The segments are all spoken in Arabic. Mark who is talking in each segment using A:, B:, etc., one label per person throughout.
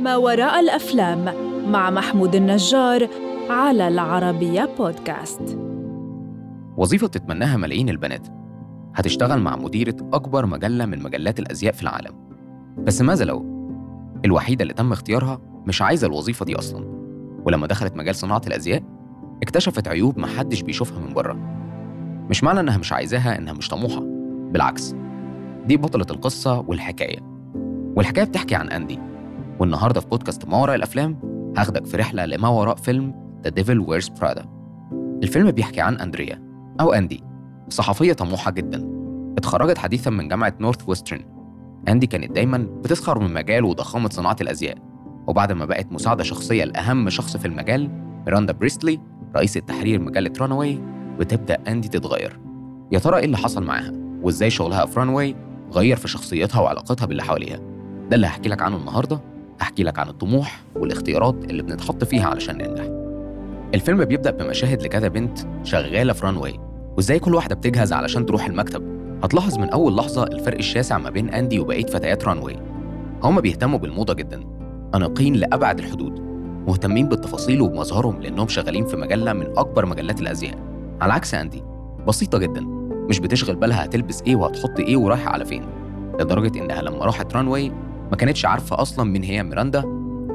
A: ما وراء الأفلام مع محمود النجار على العربية بودكاست.
B: وظيفة بتتمناها ملايين البنات. هتشتغل مع مديرة أكبر مجلة من مجلات الأزياء في العالم. بس ماذا لو؟ الوحيدة اللي تم اختيارها مش عايزة الوظيفة دي أصلا. ولما دخلت مجال صناعة الأزياء اكتشفت عيوب محدش بيشوفها من بره. مش معنى إنها مش عايزاها إنها مش طموحة. بالعكس دي بطلة القصة والحكاية. والحكاية بتحكي عن أندي. والنهاردة في بودكاست ما وراء الأفلام هاخدك في رحلة لما وراء فيلم The Devil Wears Prada. الفيلم بيحكي عن أندريا أو أندي صحفية طموحة جدا. اتخرجت حديثا من جامعة نورث ويسترن أندي كانت دايما بتسخر من مجال وضخامة صناعة الأزياء. وبعد ما بقت مساعدة شخصية لأهم شخص في المجال ميراندا بريستلي رئيسة تحرير مجلة رانواي بتبدأ أندي تتغير. يا ترى إيه اللي حصل معاها؟ وإزاي شغلها في رانواي غير في شخصيتها وعلاقتها باللي حواليها؟ ده اللي هحكي لك عنه النهارده. هحكي لك عن الطموح والاختيارات اللي بنتحط فيها علشان ننجح. الفيلم بيبدأ بمشاهد لكذا بنت شغالة في رانواي وإزاي كل واحدة بتجهز علشان تروح المكتب. هتلاحظ من أول لحظة الفرق الشاسع ما بين أندي وبقية فتيات رانواي هما بيهتموا بالموضة جدا أناقين لأبعد الحدود مهتمين بالتفاصيل وبمظهرهم لأنهم شغالين في مجلة من أكبر مجلات الأزياء. على عكس أندي بسيطة جدا مش بتشغل بالها هتلبس إيه وهتحط إيه ورايحة على فين. لدرجة إنها لما راحت رانواي ما كانتش عارفة أصلا مين هي ميراندا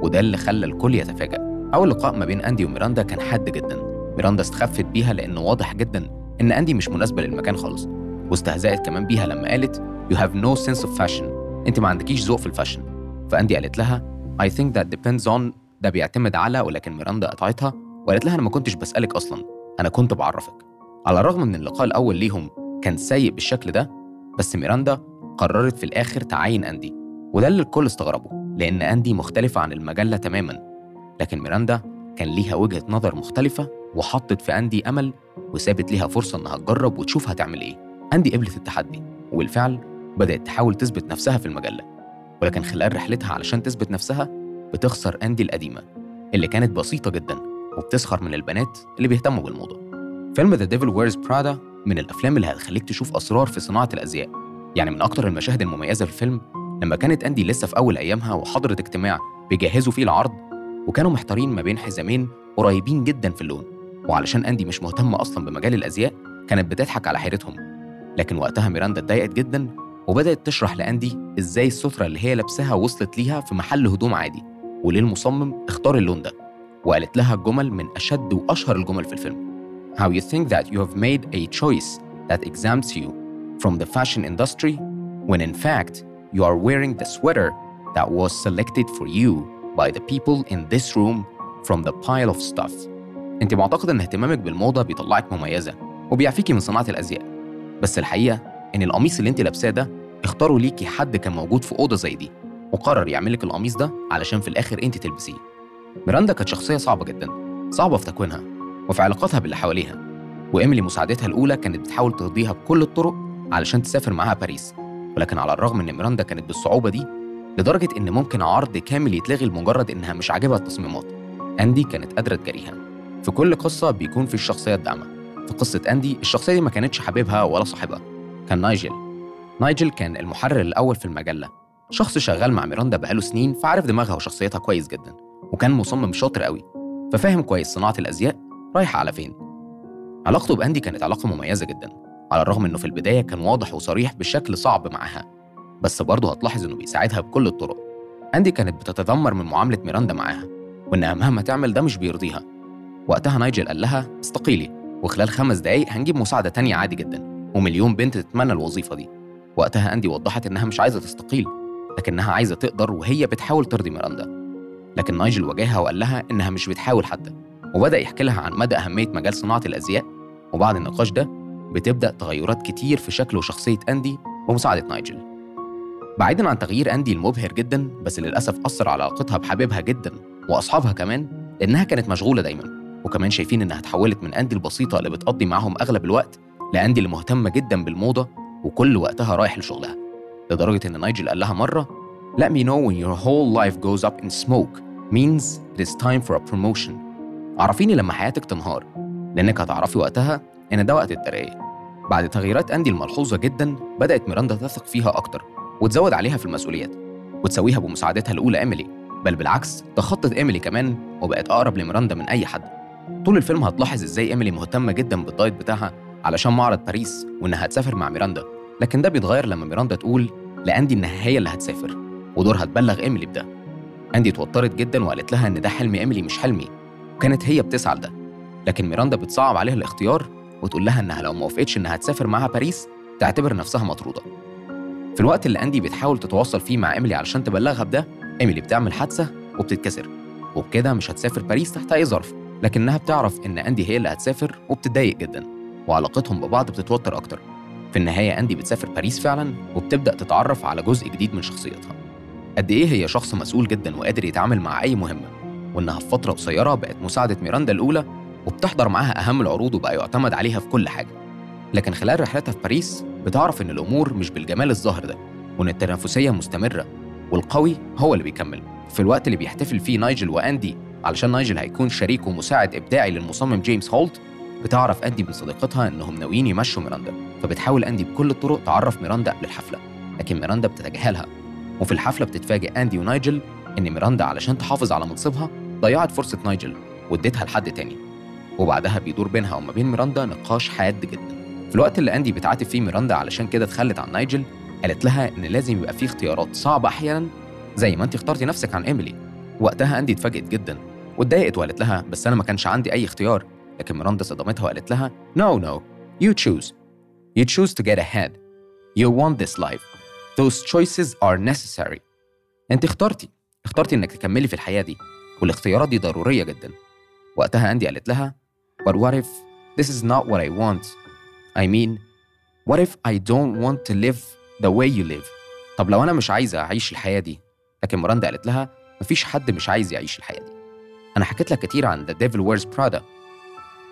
B: وده اللي خلى الكل يتفاجأ. أول لقاء ما بين أندي وميراندا كان حاد جدا. ميراندا استخفت بيها لأنه واضح جدا إن أندي مش مناسبة للمكان خالص واستهزأت كمان بيها لما قالت You have no sense of fashion. أنت ما عندكيش ذوق في الفاشن. فأندي قالت لها I think that depends on ده بيعتمد على ولكن ميراندا قطعتها وقالت لها أنا ما كنتش بسألك أصلا أنا كنت بعرفك. على الرغم من اللقاء الأول ليهم كان سيء بالشكل ده بس ميراندا قررت في الآخر تعاين أندي. وده اللي الكل استغربه لأن أندي مختلفة عن المجلة تماما. لكن ميراندا كان ليها وجهة نظر مختلفة وحطت في أندي أمل وسابت ليها فرصة إنها تجرب وتشوف هتعمل إيه. أندي قبلت التحدي وبالفعل بدأت تحاول تثبت نفسها في المجلة. ولكن خلال رحلتها علشان تثبت نفسها بتخسر أندي القديمة اللي كانت بسيطة جدا وبتسخر من البنات اللي بيهتموا بالموضة فيلم The Devil Wears Prada من الأفلام اللي هتخليك تشوف أسرار في صناعة الأزياء. يعني من أكتر المشاهد المميزة في الفيلم لما كانت أندي لسه في أول أيامها وحضرت اجتماع بيجهزوا فيه العرض وكانوا محتارين ما بين حزامين قريبين جدا في اللون وعلشان أندي مش مهتمة أصلا بمجال الأزياء كانت بتضحك على حيرتهم. لكن وقتها ميراندا اتضايقت جدا وبدأت تشرح لأندي إزاي السترة اللي هي لابساها وصلت ليها في محل هدوم عادي وليه المصمم اختار اللون ده وقالت لها جمل من أشد وأشهر الجمل في الفيلم. How you think that you have made a choice that exempts you from the fashion industry when in fact you are wearing the sweater that was selected for you by the people in this room from the pile of stuff. انت معتقد ان اهتمامك بالموضة بيطلعك مميزة وبيعفيكي من صناعة الأزياء. بس الحقيقة إن القميص اللي انت لابساه ده اختاروا ليكي حد كان موجود في أوضة زي دي وقرر يعمل لك القميص ده علشان في الآخر انت تلبسيه. ميراندا كانت شخصية صعبة جدا صعبة في تكوينها وفي علاقاتها باللي حواليها وإيميلي مساعدتها الأولى كانت بتحاول ترضيها بكل الطرق علشان تسافر معاها باريس. ولكن على الرغم إن ميراندا كانت بالصعوبة دي لدرجة إن ممكن عرض كامل يتلغي لمجرد إنها مش عاجبها التصميمات. أندي كانت قادرة تجاريها. في كل قصة بيكون في الشخصية الداعمة. في قصة أندي الشخصية دي ما كانتش حبيبها ولا صاحبها. كان نايجل نايجل كان المحرر الأول في المجلة. شخص شغال مع ميراندا بقاله سنين فعارف دماغها وشخصيتها كويس جدا وكان مصمم شاطر قوي. ففاهم كويس صناعة الأزياء رايحة على فين. علاقته بأندي كانت علاقة مميزة جدا. على الرغم إنه في البداية كان واضح وصريح بشكل صعب معاها بس برضه هتلاحظ إنه بيساعدها بكل الطرق. أندي كانت بتتذمر من معاملة ميراندا معاها وإنها مهما تعمل ده مش بيرضيها. وقتها نايجل قال لها استقيلي وخلال خمس دقايق هنجيب مساعدة تانية عادي جدا ومليون بنت تتمنى الوظيفة دي. وقتها أندي وضحت إنها مش عايزة تستقيل لكنها عايزة تقدر وهي بتحاول ترضي ميراندا. لكن نايجل واجهها وقال لها إنها مش بتحاول حتى وبدأ يحكي لها عن مدى أهمية مجال صناعة الأزياء وبعد النقاش ده بتبدأ تغيرات كتير في شكل وشخصية أندي بمساعدة نايجل. بعيدا عن تغيير أندي المبهر جدا بس للأسف أثر على علاقتها بحبيبها جدا وأصحابها كمان لأنها كانت مشغولة دايما وكمان شايفين إنها اتحولت من أندي البسيطة اللي بتقضي معاهم أغلب الوقت لأندي اللي مهتمة جدا بالموضة وكل وقتها رايح لشغلها لدرجة إن نايجل قال لها مرة Let me know when your whole life goes up in smoke means it is time for a promotion. عرفيني لما حياتك تنهار لأنك هتعرفي وقتها إن ده وقت الترقية. بعد تغييرات أندي الملحوظة جدا بدأت ميراندا تثق فيها أكتر وتزود عليها في المسؤوليات وتساويها بمساعدتها الأولى إيميلي بل بالعكس تخطت إيميلي كمان وبقت أقرب لميراندا من أي حد. طول الفيلم هتلاحظ إزاي إيميلي مهتمة جدا بال diet بتاعها علشان معرض باريس وإنها هتسافر مع ميراندا لكن ده بيتغير لما ميراندا تقول لأندي إنها هي اللي هتسافر ودورها تبلغ إيميلي بده. أندي اتوترت جدا وقالت لها إن ده حلم إيميلي مش حلمي وكانت هي بتسعى لده لكن ميراندا بتصعب عليها الاختيار وتقول لها إنها لو ما وافقتش إنها تسافر معاها باريس تعتبر نفسها مطرودة. في الوقت اللي أندي بتحاول تتواصل فيه مع إيميلي علشان تبلغها بده إيميلي بتعمل حادثة وبتتكسر. وبكده مش هتسافر باريس تحت أي ظرف لكنها بتعرف إن أندي هي اللي هتسافر وبتتضايق جدا وعلاقتهم ببعض بتتوتر أكتر. في النهاية أندي بتسافر باريس فعلا وبتبدأ تتعرف على جزء جديد من شخصيتها. قد إيه هي شخص مسؤول جدا وقادر يتعامل مع أي مهمة وإنها في فترة قصيرة بقت مساعدة ميراندا الأولى وبتحضر معاها أهم العروض وبقى يعتمد عليها في كل حاجة. لكن خلال رحلتها في باريس بتعرف إن الأمور مش بالجمال الظاهر ده وإن التنافسية مستمرة والقوي هو اللي بيكمل. في الوقت اللي بيحتفل فيه نايجل وأندي علشان نايجل هيكون شريك ومساعد إبداعي للمصمم جيمس هولت بتعرف أندي من صديقتها إنهم ناويين يمشوا ميراندا فبتحاول أندي بكل الطرق تعرف ميراندا قبل الحفلة. لكن ميراندا بتتجاهلها وفي الحفلة بتتفاجئ أندي ونايجل إن ميراندا علشان تحافظ على منصبها ضيعت فرصة نايجل واديتها لحد تاني. وبعدها بيدور بينها وما بين ميراندا نقاش حاد جدا. في الوقت اللي أندي بتعاتب فيه ميراندا علشان كده اتخلت عن نايجل قالت لها إن لازم يبقى في اختيارات صعبة أحيانا زي ما أنت اخترتي نفسك عن إيميلي. وقتها أندي اتفاجئت جدا واتضايقت وقالت لها بس أنا ما كانش عندي أي اختيار. لكن ميراندا صدمتها وقالت لها No no you choose. You choose to get ahead. You want this life. Those choices are necessary. أنت اخترتي. اخترتي إنك تكملي في الحياة دي والاختيارات دي ضرورية جدا. وقتها أندي قالت لها But what if this is not what I want? I mean what if I don't want to live the way you live? طب لو أنا مش عايزة أعيش الحياة دي لكن ميراندا قالت لها مفيش حد مش عايز يعيش الحياة دي. أنا حكيت لك كتير عن The Devil Wears Prada.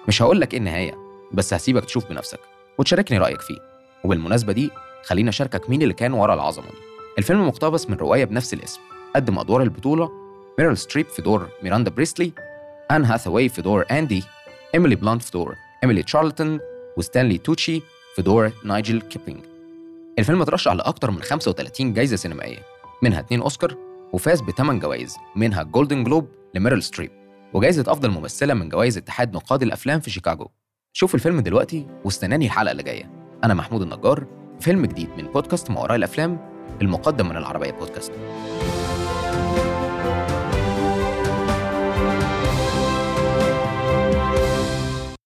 B: مش هقول لك إيه النهاية بس هسيبك تشوف بنفسك وتشاركني رأيك فيه. وبالمناسبة دي خليني أشاركك مين اللي كان ورا العظمة دي. الفيلم مقتبس من رواية بنفس الاسم قدم أدوار البطولة ميريل ستريب في دور ميراندا بريستلي آن هاثاواي في دور أندي إيميلي بلانت في دور. إيميلي تشارلتون وستانلي توتشي في دور نايجل كيبلينج الفيلم اترشح لأكتر من 35 جايزة سينمائية. منها اتنين أوسكار وفاز بثمان جوائز. منها جولدن جلوب لميريل ستريب. وجائزة أفضل ممثلة من جوائز اتحاد نقاد الأفلام في شيكاغو. شوف الفيلم دلوقتي واستناني الحلقة اللي جاية. أنا محمود النجار فيلم جديد من بودكاست ما وراء الأفلام المقدم من العربية بودكاست.